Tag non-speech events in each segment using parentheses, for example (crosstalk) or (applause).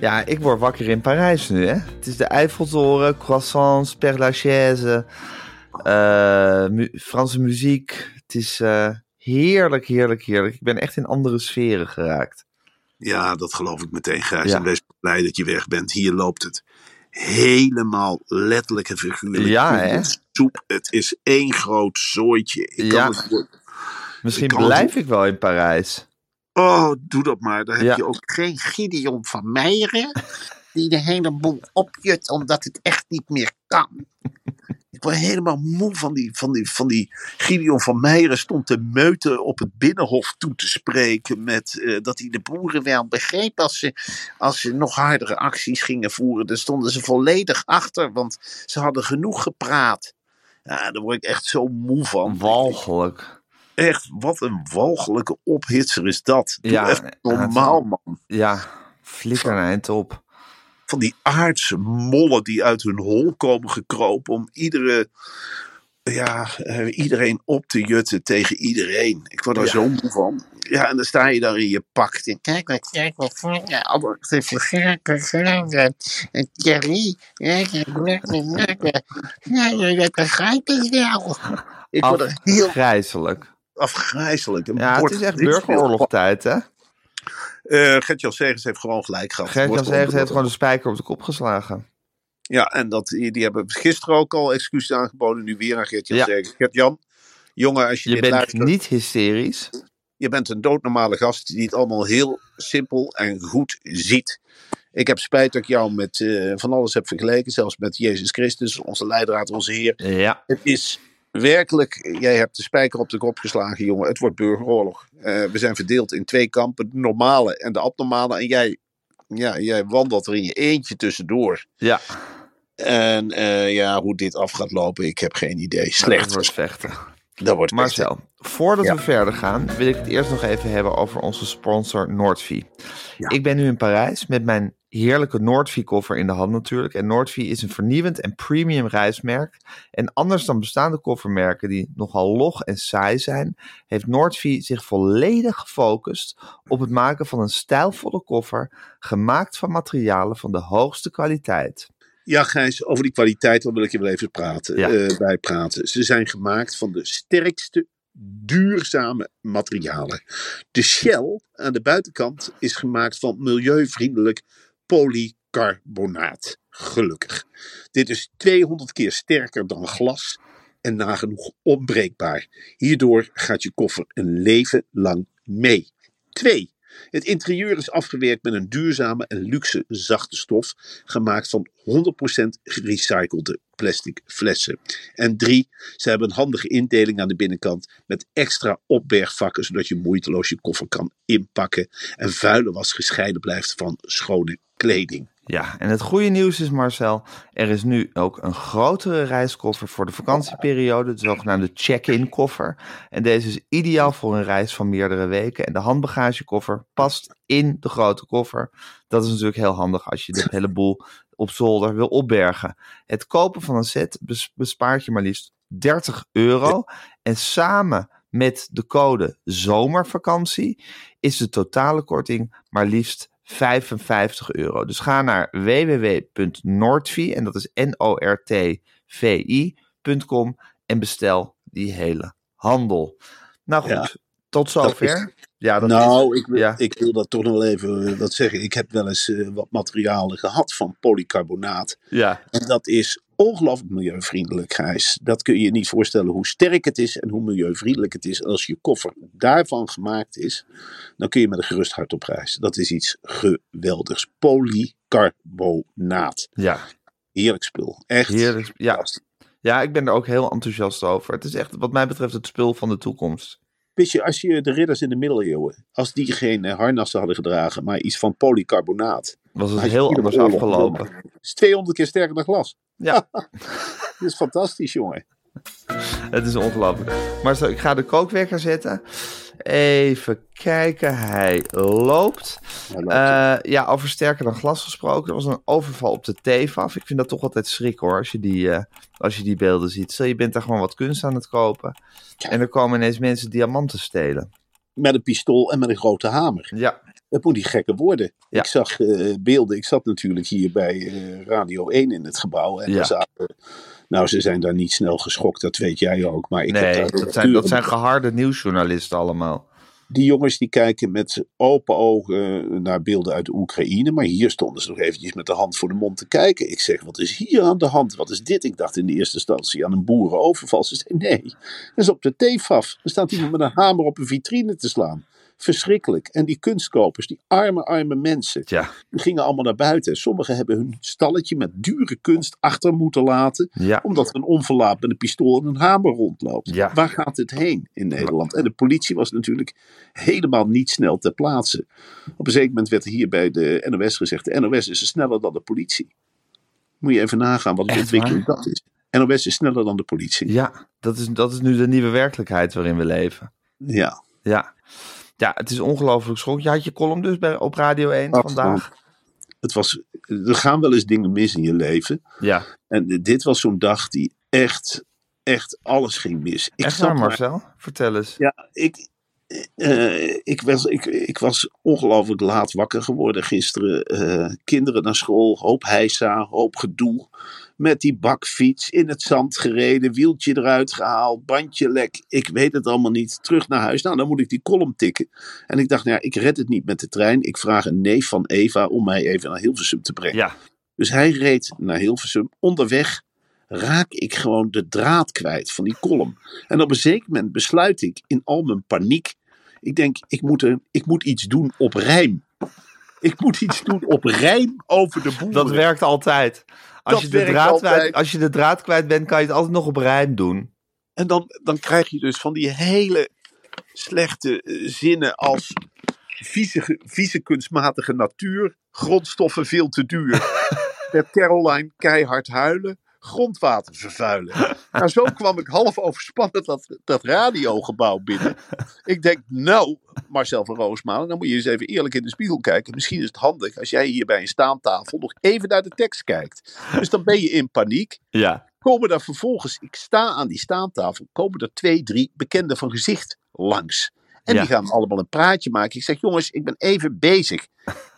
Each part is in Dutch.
Ja, ik word wakker in Parijs nu, hè. Het is de Eiffeltoren, croissants, Père Lachaise, uh, mu Franse muziek. Het is uh, heerlijk, heerlijk, heerlijk. Ik ben echt in andere sferen geraakt. Ja, dat geloof ik meteen, Gijs. Ja. En wees blij dat je weg bent. Hier loopt het helemaal letterlijk en figuurlijk. Ja, hè? Soep. Het is één groot zooitje. Ik ja. kan het, Misschien ik blijf het, ik wel in Parijs. Oh, doe dat maar. Dan heb Ja. je ook geen Gideon van Meijeren. Die de hele boel opjut omdat het echt niet meer kan. Ik word helemaal moe van die, van die, van die Gideon van Meijeren stond te meuten op het Binnenhof toe te spreken. Met eh, dat hij de boeren wel begreep als ze, als ze nog hardere acties gingen voeren. Daar stonden ze volledig achter, want ze hadden genoeg gepraat. Ja, daar word ik echt zo moe van. Walgelijk. Echt, wat een walgelijke ophitser is dat. Doe Ja, normaal, man. Ja, flikker een eind op. Van die aardse mollen die uit hun hol komen gekropen om iedere, ja, eh, iedereen op te jutten tegen iedereen. Ik word daar Ja. zo moe van. Ja, en dan sta je daar in je pak. En kijk wat, kijk wat voor je. Allemaal te vergelijken, vergelijken. En Thierry, ja, dat begrijp ik wel. Ik word er heel Afgrijzelijk. Afgrijzelijk. Een Ja, het is echt burgeroorlogtijd, hè? Eh Gert-Jan Segers heeft gewoon gelijk gehad. Gert-Jan Segers heeft gewoon- de spijker op de kop geslagen. Ja, en dat, die, die hebben gisteren ook al excuses aangeboden. Nu weer aan Gert-Jan Ja. Segers. Gert-Jan, jongen, als je, Je dit bent luistert. niet hysterisch. Je bent een doodnormale gast die het allemaal heel simpel en goed ziet. Ik heb spijt dat ik jou met eh, van alles heb vergeleken. Zelfs met Jezus Christus, onze leidraad, onze Heer. Ja, Het is werkelijk, jij hebt de spijker op de kop geslagen, jongen. Het wordt burgeroorlog. Eh, we zijn verdeeld in twee kampen, de normale en de abnormale. En jij, ja, jij wandelt er in je eentje tussendoor. ja. En eh, ja, hoe dit af gaat lopen, ik heb geen idee. Dat Slecht. wordt vechten. Dat wordt Marcel, voordat Ja. we verder gaan, wil ik het eerst nog even hebben over onze sponsor Noordvie. Ja. Ik ben nu in Parijs met mijn heerlijke Noordvie-koffer in de hand natuurlijk. En Noordvie is een vernieuwend en premium reismerk. En anders dan bestaande koffermerken die nogal log en saai zijn, heeft Noordvie zich volledig gefocust op het maken van een stijlvolle koffer, gemaakt van materialen van de hoogste kwaliteit. Ja, Gijs, over die kwaliteit wil ik je wel even praten, Ja. eh, bij praten. Ze zijn gemaakt van de sterkste duurzame materialen. De shell aan de buitenkant is gemaakt van milieuvriendelijk polycarbonaat. Gelukkig. Dit is 200 keer sterker dan glas en nagenoeg onbreekbaar. Hierdoor gaat je koffer een leven lang mee. 2. Het interieur is afgewerkt met een duurzame en luxe zachte stof, gemaakt van 100% gerecyclede plastic flessen. En drie, ze hebben een handige indeling aan de binnenkant met extra opbergvakken, zodat je moeiteloos je koffer kan inpakken en vuile was gescheiden blijft van schone kleding. Ja, en het goede nieuws is Marcel, er is nu ook een grotere reiskoffer voor de vakantieperiode, de zogenaamde check-in koffer. En deze is ideaal voor een reis van meerdere weken en de handbagagekoffer past in de grote koffer. Dat is natuurlijk heel handig als je de hele boel op zolder wil opbergen. Het kopen van een set bes- bespaart je maar liefst 30 euro. En samen met de code zomervakantie is de totale korting maar liefst 55 euro. Dus ga naar www.noordvi en dat is N-O-R-T-V-I.com en bestel die hele handel. Nou goed, Ja, tot zover. ja, dat nou, is, ik, wil, ja. ik wil dat toch nog wel even eh, wat zeggen. Ik heb wel eens eh, wat materialen gehad van polycarbonaat. ja, En dat is ongelooflijk milieuvriendelijk, Gijs. Dat kun je je niet voorstellen hoe sterk het is en hoe milieuvriendelijk het is. En als je koffer daarvan gemaakt is, dan kun je met een gerust hart op reis. Dat is iets geweldigs. Polycarbonaat. ja, Heerlijk spul. Echt. heerlijk. Ja, ja, ik ben er ook heel enthousiast over. Het is echt, wat mij betreft, het spul van de toekomst. Weet je, als je de ridders in de middeleeuwen, als die geen eh, harnassen hadden gedragen, maar iets van polycarbonaat, Was het heel anders afgelopen. Het is 200 keer sterker dan glas. Ja, (laughs) (laughs) Dat is fantastisch, jongen. het is ongelooflijk. Maar zo, ik ga de kookwekker zetten. Even kijken, hij loopt. Hij loopt. Eh, ja, over sterker dan glas gesproken. Er was een overval op de TEFAF. Ik vind dat toch altijd schrik hoor, als je die, eh, als je die beelden ziet. Stel, je bent daar gewoon wat kunst aan het kopen. En er komen ineens mensen diamanten stelen. Met een pistool en met een grote hamer. Ja, Dat moet niet gekker worden. Ja. Ik zag eh, beelden. Ik zat natuurlijk hier bij Radio 1 in het gebouw. En Ja. daar zaten, nou, ze zijn daar niet snel geschokt, dat weet jij ook. Maar ik nee, dat zijn, dat zijn geharde nieuwsjournalisten allemaal. Die jongens die kijken met open ogen naar beelden uit de Oekraïne. Maar hier stonden ze nog eventjes met de hand voor de mond te kijken. Ik zeg, wat is hier aan de hand? Wat is dit? Ik dacht in de eerste instantie aan een boerenoverval. Ze zei, nee, dat is op de TFAF. Er staat iemand met een hamer op een vitrine te slaan. Verschrikkelijk. En die kunstkopers, die arme, arme mensen, Tja, die gingen allemaal naar buiten. Sommigen hebben hun stalletje met dure kunst achter moeten laten. ja. Omdat er een onverlaat met een pistool en een hamer rondloopt. Ja. Waar gaat het heen in Nederland? En de politie was natuurlijk helemaal niet snel ter plaatse. Op een zeker moment werd er hier bij de NOS gezegd: de NOS is sneller dan de politie. Moet je even nagaan wat een Echt ontwikkeling dat is. NOS is sneller dan de politie. Ja, dat is, dat is nu de nieuwe werkelijkheid waarin we leven. Ja. Ja, ja het is ongelooflijk schok. Je had je column dus bij, op Radio 1 Absoluut. vandaag. Het was, er gaan wel eens dingen mis in je leven. Ja, En dit was zo'n dag die echt, echt alles ging mis. Ik echt waar maar- Marcel? Vertel eens. Ja, ik, eh, ik, was, ik, ik was ongelooflijk laat wakker geworden gisteren. Eh, kinderen naar school, hoop heisa, hoop gedoe. Met die bakfiets in het zand gereden, wieltje eruit gehaald, bandje lek. Ik weet het allemaal niet. Terug naar huis. Nou, dan moet ik die column tikken. En ik dacht, nou ja, ik red het niet met de trein. Ik vraag een neef van Eva om mij even naar Hilversum te brengen. Ja, Dus hij reed naar Hilversum. Onderweg raak ik gewoon de draad kwijt van die column. En op een zeker moment besluit ik in al mijn paniek. Ik denk, ik moet, er, ik moet iets doen op rijm. Ik moet iets doen op rijm over de boeren. dat werkt altijd. Als, Dat je de werkt draad altijd. kwijt, als je de draad kwijt bent, kan je het altijd nog op rijm doen. En dan, dan krijg je dus van die hele slechte eh, zinnen als vieze, vieze kunstmatige natuur, grondstoffen veel te duur. (laughs) Met Caroline keihard huilen, grondwater vervuilen. Nou, zo kwam ik half overspannen dat, dat radiogebouw binnen. Ik denk, nou, Marcel van Roosmalen, dan moet je eens even eerlijk in de spiegel kijken. Misschien is het handig als jij hier bij een staantafel nog even naar de tekst kijkt. Dus dan ben je in paniek Ja, komen er vervolgens, ik sta aan die staantafel, komen er twee, drie bekenden van gezicht langs. En Ja. die gaan allemaal een praatje maken. Ik zeg, jongens, ik ben even bezig.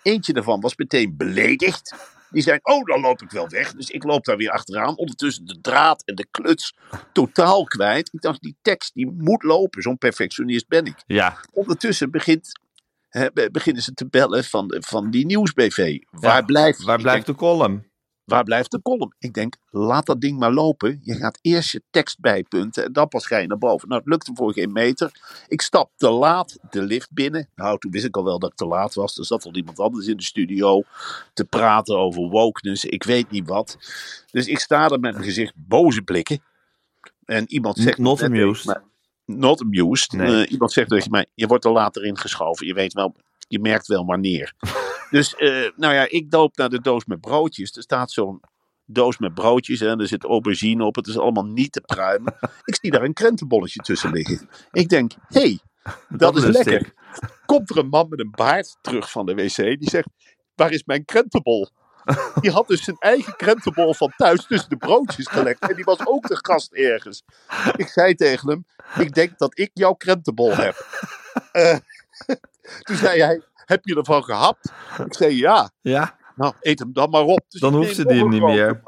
Eentje daarvan was meteen beledigd. Die zei, oh, dan loop ik wel weg. Dus ik loop daar weer achteraan. Ondertussen de draad en de kluts totaal kwijt. Ik dacht, die tekst die moet lopen. Zo'n perfectionist ben ik. ja, Ondertussen begint, beginnen ze te bellen van, van die nieuwsbv. Waar Ja, blijft waar blijft denk, de column? Waar blijft de column? Ik denk, laat dat ding maar lopen. Je gaat eerst je tekst bijpunten en dan pas ga je naar boven. Nou, het lukte voor geen meter. Ik stap te laat de lift binnen. Nou, toen wist ik al wel dat ik te laat was. Er zat al iemand anders in de studio te praten over wokeness. Ik weet niet wat. Dus ik sta er met mijn gezicht boze blikken. En iemand zegt... Not amused. Not amused. Nee. Eh, iemand zegt tegen mij, je wordt er later ingeschoven. Je weet wel, je merkt wel wanneer. Dus, eh, nou ja, ik doop naar de doos met broodjes. Er staat zo'n doos met broodjes en er zit aubergine op. Het is allemaal niet te pruimen. ik zie daar een krentenbolletje tussen liggen. Ik denk, hé, hey, dat, is lekker. ik. Komt er een man met een baard terug van de wc die zegt, waar is mijn krentenbol? Die had dus zijn eigen krentenbol van thuis tussen de broodjes gelegd. En die was ook de gast ergens. Ik zei tegen hem, ik denk dat ik jouw krentenbol heb. Eh, (laughs) toen zei hij, heb je ervan gehapt? Ik zei, ja. Ja, Nou, eet hem dan maar op. Dus Dan hoefde neem die niet meer.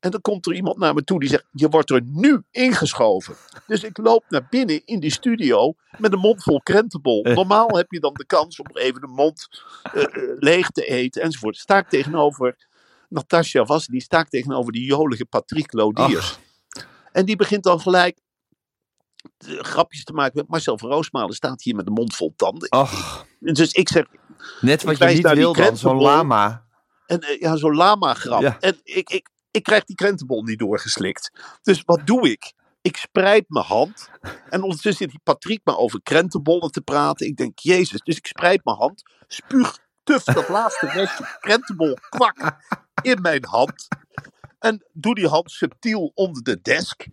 En dan komt er iemand naar me toe die zegt: Je wordt er nu ingeschoven. Dus ik loop naar binnen in die studio met een mond vol krentenbol. Eh. Normaal heb je dan de kans om even de mond eh, eh, leeg te eten enzovoort. Sta ik tegenover Natasja was, die sta ik tegenover die jolige Patrick Lodiers. En die begint dan gelijk grapjes te maken met Marcel van Roosmalen. Staat hier met een mond vol tanden. ach, Dus ik zeg: net wat je niet wil dan, zo'n krentenbol. lama. En eh, ja, zo'n lama-grap. Ja. En ik, ik, ik krijg die krentenbol niet doorgeslikt. Dus wat doe ik? Ik spreid mijn hand. En ondertussen zit die Patrick maar over krentenbollen te praten. Ik denk, jezus. Dus ik spreid mijn hand. Spuug tuf dat laatste restje krentenbol kwak in mijn hand. En doe die hand subtiel onder de desk.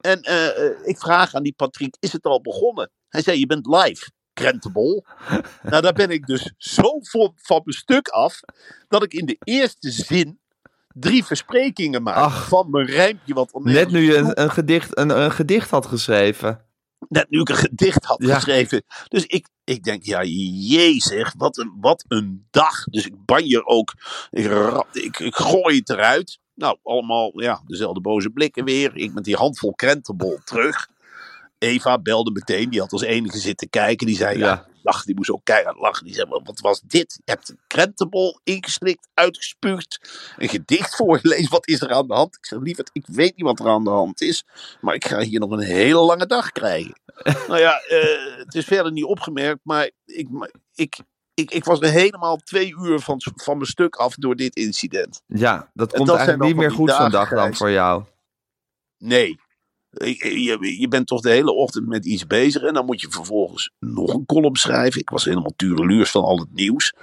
En eh, eh, ik vraag aan die Patrick, is het al begonnen? Hij zei, je bent live, krentenbol. (laughs) nou, daar ben ik dus zo van, van mijn stuk af, dat ik in de eerste zin drie versprekingen maak Ach. van mijn rijmpje. Wat Net nu je een, een, gedicht, een, een gedicht had geschreven. net nu ik een gedicht had Ja. geschreven. Dus ik, ik denk, ja, jee wat een, wat een dag. Dus ik banjer ook, ik, ik, ik gooi het eruit. Nou, allemaal, ja, dezelfde boze blikken weer. Ik met die handvol krentenbol (laughs) terug. Eva belde meteen, die had als enige zitten kijken. Die zei, ja, Ja. lach, die moest ook keihard lachen. Die zei, wat was dit? Je hebt een krentenbol ingeslikt, uitgespuugd, een gedicht voorgelezen. Wat is er aan de hand? Ik zeg, lieverd, ik weet niet wat er aan de hand is. Maar ik ga hier nog een hele lange dag krijgen. (laughs) nou ja, eh, het is verder niet opgemerkt, maar ik, ik, ik, ik was er helemaal twee uur van, van mijn stuk af door dit incident. Ja, dat komt dat eigenlijk niet meer goed zo'n dag dan voor jou. Nee. Je, je bent toch de hele ochtend met iets bezig en dan moet je vervolgens nog een column schrijven. Ik was helemaal tureluurs van al het nieuws.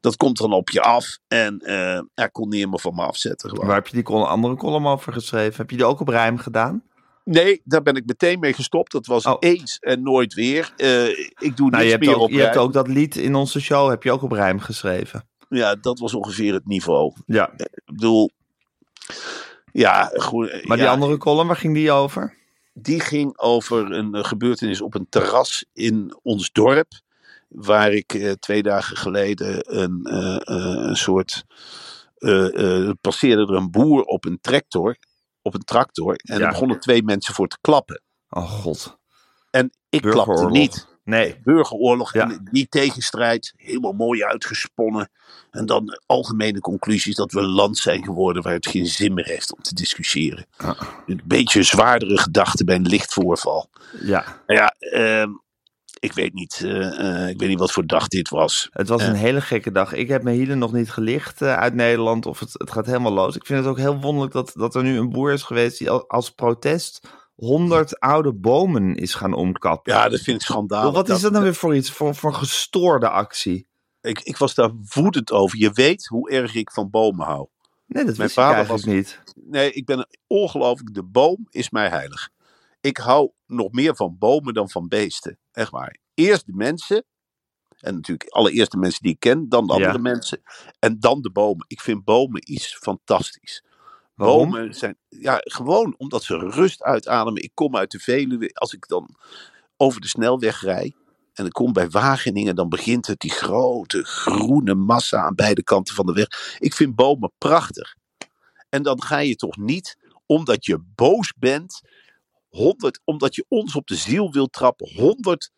Dat komt dan op je af en eh er kon niet meer van me afzetten. Gewoon. Waar heb je die andere column over geschreven? Heb je die ook op rijm gedaan? Nee, daar ben ik meteen mee gestopt. Dat was Oh. eens en nooit weer. Eh, ik doe Nou, niets meer ook, op je hebt ook dat lied in onze show, heb je ook op rijm geschreven. Ja, dat was ongeveer het niveau. Ja. Ik bedoel, ja, goed. Maar die ja, andere column, waar ging die over? die ging over een eh, gebeurtenis op een terras in ons dorp. Waar ik eh, twee dagen geleden een, eh, eh, een soort. eh, eh, passeerde er een boer op een tractor. Op een tractor. En Ja. er begonnen twee mensen voor te klappen. Oh god. En ik klapte niet. Nee. Burgeroorlog Ja. en die tegenstrijd. Helemaal mooi uitgesponnen. En dan de algemene conclusies dat we een land zijn geworden waar het geen zin meer heeft om te discussiëren. Ah. Een beetje zwaardere gedachten bij een licht voorval. Ja. Nou ja, ehm, ik weet niet. eh, eh, ik weet niet wat voor dag dit was. Het was een hele gekke dag. Ik heb mijn hielen nog niet gelicht eh, uit Nederland. Of het, het gaat helemaal los. Ik vind het ook heel wonderlijk dat, dat er nu een boer is geweest die al- als protest 100 oude bomen is gaan omkappen. Ja, dat vind ik schandalig. Wat is dat nou weer voor iets? Voor, voor een gestoorde actie? Ik, ik was daar woedend over. Je weet hoe erg ik van bomen hou. Nee, dat Mijn vader was- niet. Nee, ik ben ongelooflijk. De boom is mij heilig. Ik hou nog meer van bomen dan van beesten. Echt waar. Eerst de mensen. En natuurlijk allereerst de mensen die ik ken. Dan de andere Ja. mensen. En dan de bomen. Ik vind bomen iets fantastisch. Waarom? Bomen zijn. Ja, gewoon omdat ze rust uitademen. Ik kom uit de Veluwe. Als ik dan over de snelweg rijd. En ik kom bij Wageningen. Dan begint het die grote groene massa aan beide kanten van de weg. Ik vind bomen prachtig. En dan ga je toch niet, omdat je boos bent, 100, omdat je ons op de ziel wil trappen, 100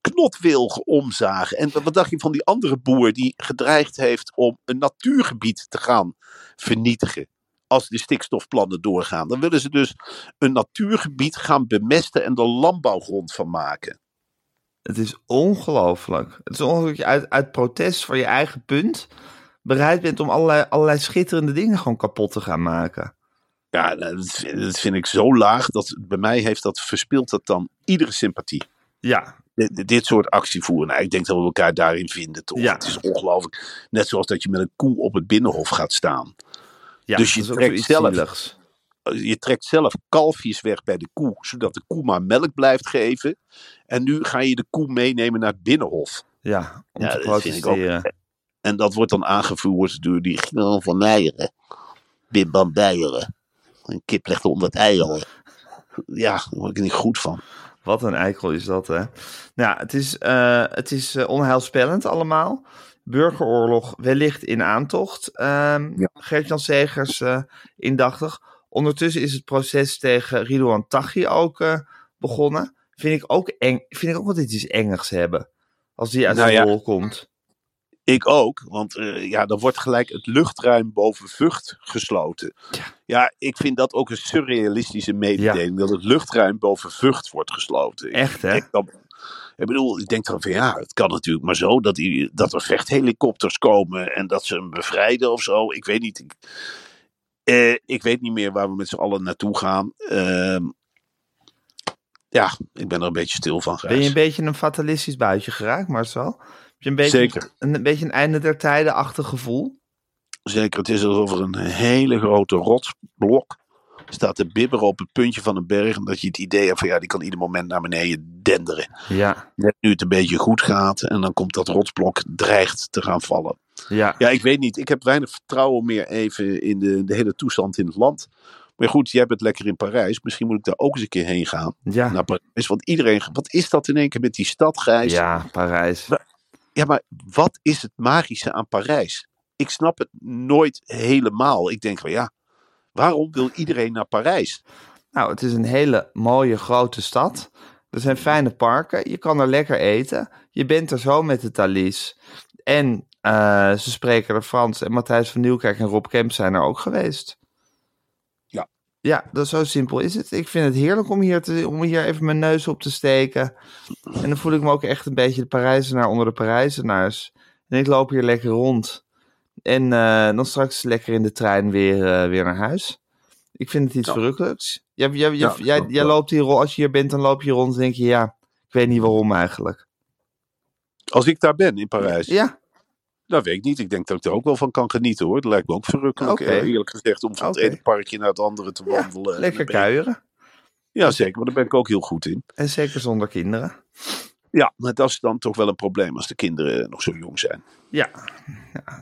knotwilgen omzagen. En wat dacht je van die andere boer die gedreigd heeft om een natuurgebied te gaan vernietigen? Als de stikstofplannen doorgaan. Dan willen ze dus een natuurgebied gaan bemesten en er landbouwgrond van maken. Het is ongelooflijk. Het is ongelooflijk dat je uit, uit protest voor je eigen punt bereid bent om allerlei, allerlei schitterende dingen gewoon kapot te gaan maken. Ja, nou, dat vind, dat vind ik zo laag dat bij mij heeft dat verspeelt dat dan iedere sympathie. Ja, dit, dit soort actievoeren. Nou, ik denk dat we elkaar daarin vinden, toch? Ja. Het is ongelooflijk. Net zoals dat je met een koe op het binnenhof gaat staan. ja Dus je trekt zelf- zieligs. Je trekt zelf kalfjes weg bij de koe, zodat de koe maar melk blijft geven. En nu ga je de koe meenemen naar het binnenhof. Ja, om Ja, te dat vind ik ook-. En dat wordt dan aangevoerd door die van Meijeren. Bim Bam. Een kip legt honderd eieren. Ja, daar word ik niet goed van. Wat een eikel is dat, hè? Nou, het is, eh, het is eh, onheilspellend allemaal. Burgeroorlog wellicht in aantocht. Ehm Ja. Gert-Jan Segers eh, indachtig. Ondertussen is het proces tegen Ridouan Taghi ook begonnen. Vind ik ook eng. Vind ik ook wat iets engigs hebben. Als die uit Nou zijn ja. rol komt. Ik ook, want eh, ja, dan wordt gelijk het luchtruim boven Vught gesloten. Ja, ik vind dat ook een surrealistische mededeling, dat het luchtruim boven Vught wordt gesloten. Ik Echt, hè? denk dan- ik bedoel, ik denk dan van ja, het kan natuurlijk maar zo dat, die, dat er vechthelikopters komen en dat ze hem bevrijden of zo. Ik weet niet. Ik, eh, ik weet niet meer waar we met z'n allen naartoe gaan. Ehm, ja, ik ben er een beetje stil van. Ben je een beetje een fatalistisch buitje geraakt, Marcel? Je een beetje, Zeker. Een, een beetje een einde der tijden-achtig gevoel? Zeker, het is alsof er een hele grote rotsblok staat te bibberen op het puntje van een berg. En dat je het idee hebt van ja, die kan ieder moment naar beneden denderen. Ja, Net nu het een beetje goed gaat en dan komt dat rotsblok dreigt te gaan vallen. ja. Ja, ik weet niet. Ik heb weinig vertrouwen meer even in de, de hele toestand in het land. Maar goed, jij bent lekker in Parijs. Misschien moet ik daar ook eens een keer heen gaan. Ja, Naar Parijs. Want iedereen, wat is dat in één keer met die stad, Gijs? ja Parijs. Ja, maar wat is het magische aan Parijs? Ik snap het nooit helemaal. Ik denk van ja, waarom wil iedereen naar Parijs? Nou, het is een hele mooie grote stad. Er zijn fijne parken. Je kan er lekker eten. Je bent er zo met de Thalys. En eh, ze spreken er Frans. En Matthijs van Nieuwkerk en Rob Kemp zijn er ook geweest. Ja. Dat zo simpel is het. Ik vind het heerlijk om hier, te, om hier even mijn neus op te steken. En dan voel ik me ook echt een beetje de Parijzenaar onder de Parijzenaars. En ik loop hier lekker rond. En eh, dan straks lekker in de trein weer, eh, weer naar huis. Ik vind het iets Ja. verrukkelijks. Jij, jij, jij, Ja, jij, snap jij wel. loopt hier, als je hier bent, dan loop je hier rond en denk je, ja, ik weet niet waarom eigenlijk. Als ik daar ben in Parijs, Ja, dat weet ik niet. Ik denk dat ik er ook wel van kan genieten hoor. Dat lijkt me ook verrukkelijk. Oké. eh, eerlijk gezegd, om van het ene parkje naar het andere te wandelen. En lekker kuieren. Ja, zeker. Maar daar ben ik ook heel goed in. En zeker zonder kinderen. Ja, maar dat is dan toch wel een probleem als de kinderen nog zo jong zijn. Ja.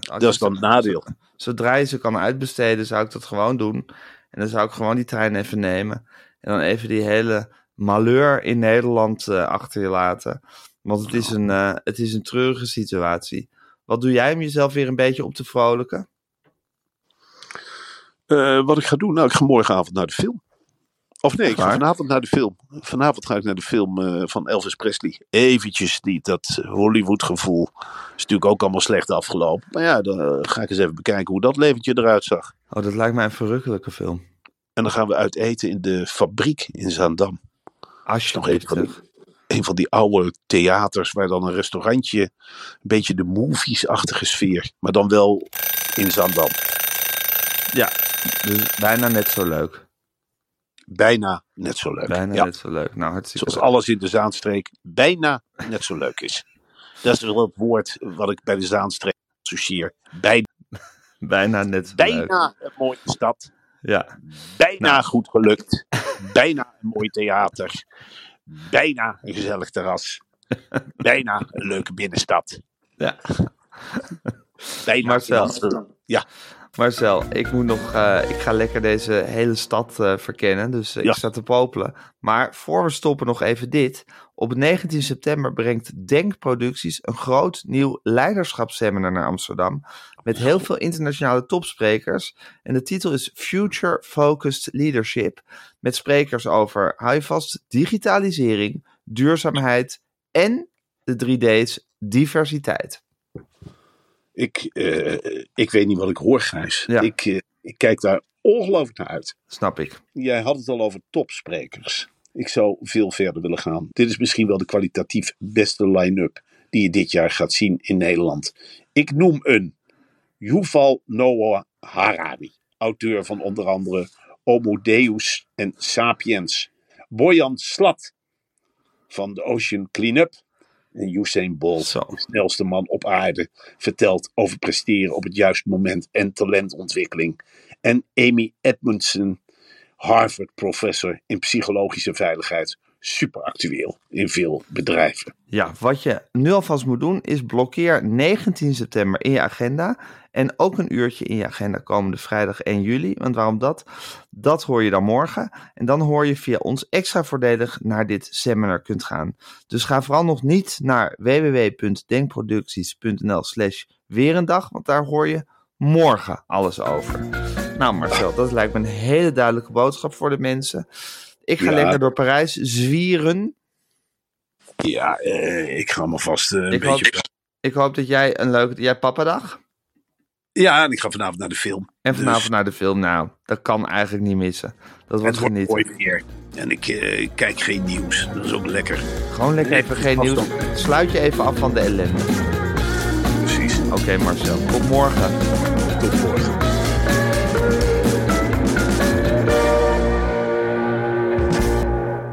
Dat is dan het nadeel. Zodra je ze kan uitbesteden, zou ik dat gewoon doen. En dan zou ik gewoon die trein even nemen. En dan even die hele malheur in Nederland eh, achter je laten. Want het is, een, eh, het is een treurige situatie. Wat doe jij om jezelf weer een beetje op te vrolijken? Eh, wat ik ga doen? Nou, ik ga morgenavond naar de film. Of nee, ik ga vanavond naar de film. Vanavond ga ik naar de film eh, van Elvis Presley. Eventjes die, dat Hollywood gevoel. Is natuurlijk ook allemaal slecht afgelopen. Maar ja, dan eh, ga ik eens even bekijken hoe dat leventje eruit zag. Oh, dat lijkt mij een verrukkelijke film. En dan gaan we uit eten in de fabriek in Zaandam. Alsjeblieft. Nog even. Een van die oude theaters waar dan een restaurantje, een beetje de movies-achtige sfeer. Maar dan wel in Zaandam. Ja, dus bijna net zo leuk. Bijna net zo leuk. Bijna ja. net zo leuk. Nou, hartstikke Zoals leuk. alles in de Zaanstreek bijna net zo leuk is. Dat is wel het woord wat ik bij de Zaanstreek associeer. Bijna, (laughs) Bijna net zo leuk. bijna een mooie stad. Ja, Bijna Nou. goed gelukt. bijna een mooi theater. Bijna een gezellig terras. (laughs) Bijna een leuke binnenstad. ja. Bijna Marcel. Ja, Marcel, ik moet nog, eh, ik ga lekker deze hele stad eh, verkennen, dus eh, Ja. ik sta te popelen. Maar voor we stoppen nog even dit. Op 19 september brengt Denk Producties een groot nieuw leiderschapsseminar naar Amsterdam. Met heel veel internationale topsprekers. En de titel is Future Focused Leadership. Met sprekers over, hou je vast, digitalisering, duurzaamheid en de 3D's diversiteit. Ik, eh, ik weet niet wat ik hoor, Gijs. Ja. Ik, eh, ik kijk daar ongelooflijk naar uit. Snap ik. Jij had het al over topsprekers. Ik zou veel verder willen gaan. Dit is misschien wel de kwalitatief beste line-up die je dit jaar gaat zien in Nederland. Ik noem een Yuval Noah Harari, auteur van onder andere Homo Deus en Sapiens. Boyan Slat van de Ocean Cleanup. En Usain Bolt, Zo. de snelste man op aarde, vertelt over presteren op het juiste moment en talentontwikkeling. En Amy Edmondson, Harvard-professor in psychologische veiligheid, super actueel in veel bedrijven. Ja, wat je nu alvast moet doen is blokkeer 19 september in je agenda. En ook een uurtje in je agenda komende vrijdag 1 juli. Want waarom dat? Dat hoor je dan morgen. En dan hoor je via ons extra voordelig naar dit seminar kunt gaan. Dus ga vooral nog niet naar www.denkproducties.nl slash weerendag. Want daar hoor je morgen alles over. Nou Marcel, dat lijkt me een hele duidelijke boodschap voor de mensen. Ik ga Ja. lekker door Parijs zwieren. Ja, eh, ik ga me vast eh, een Ik beetje... hoop, ik hoop dat jij een leuke... Jij hebt papadag? Ja, en ik ga vanavond naar de film. En vanavond Dus- naar de film. Nou, dat kan eigenlijk niet missen. Dat wordt Het mooi weer. En ik eh, kijk geen nieuws. Dat is ook lekker. Gewoon lekker even geen nieuws. Sluit je even af van de ellende. Precies. Oké Marcel, tot morgen. Tot morgen.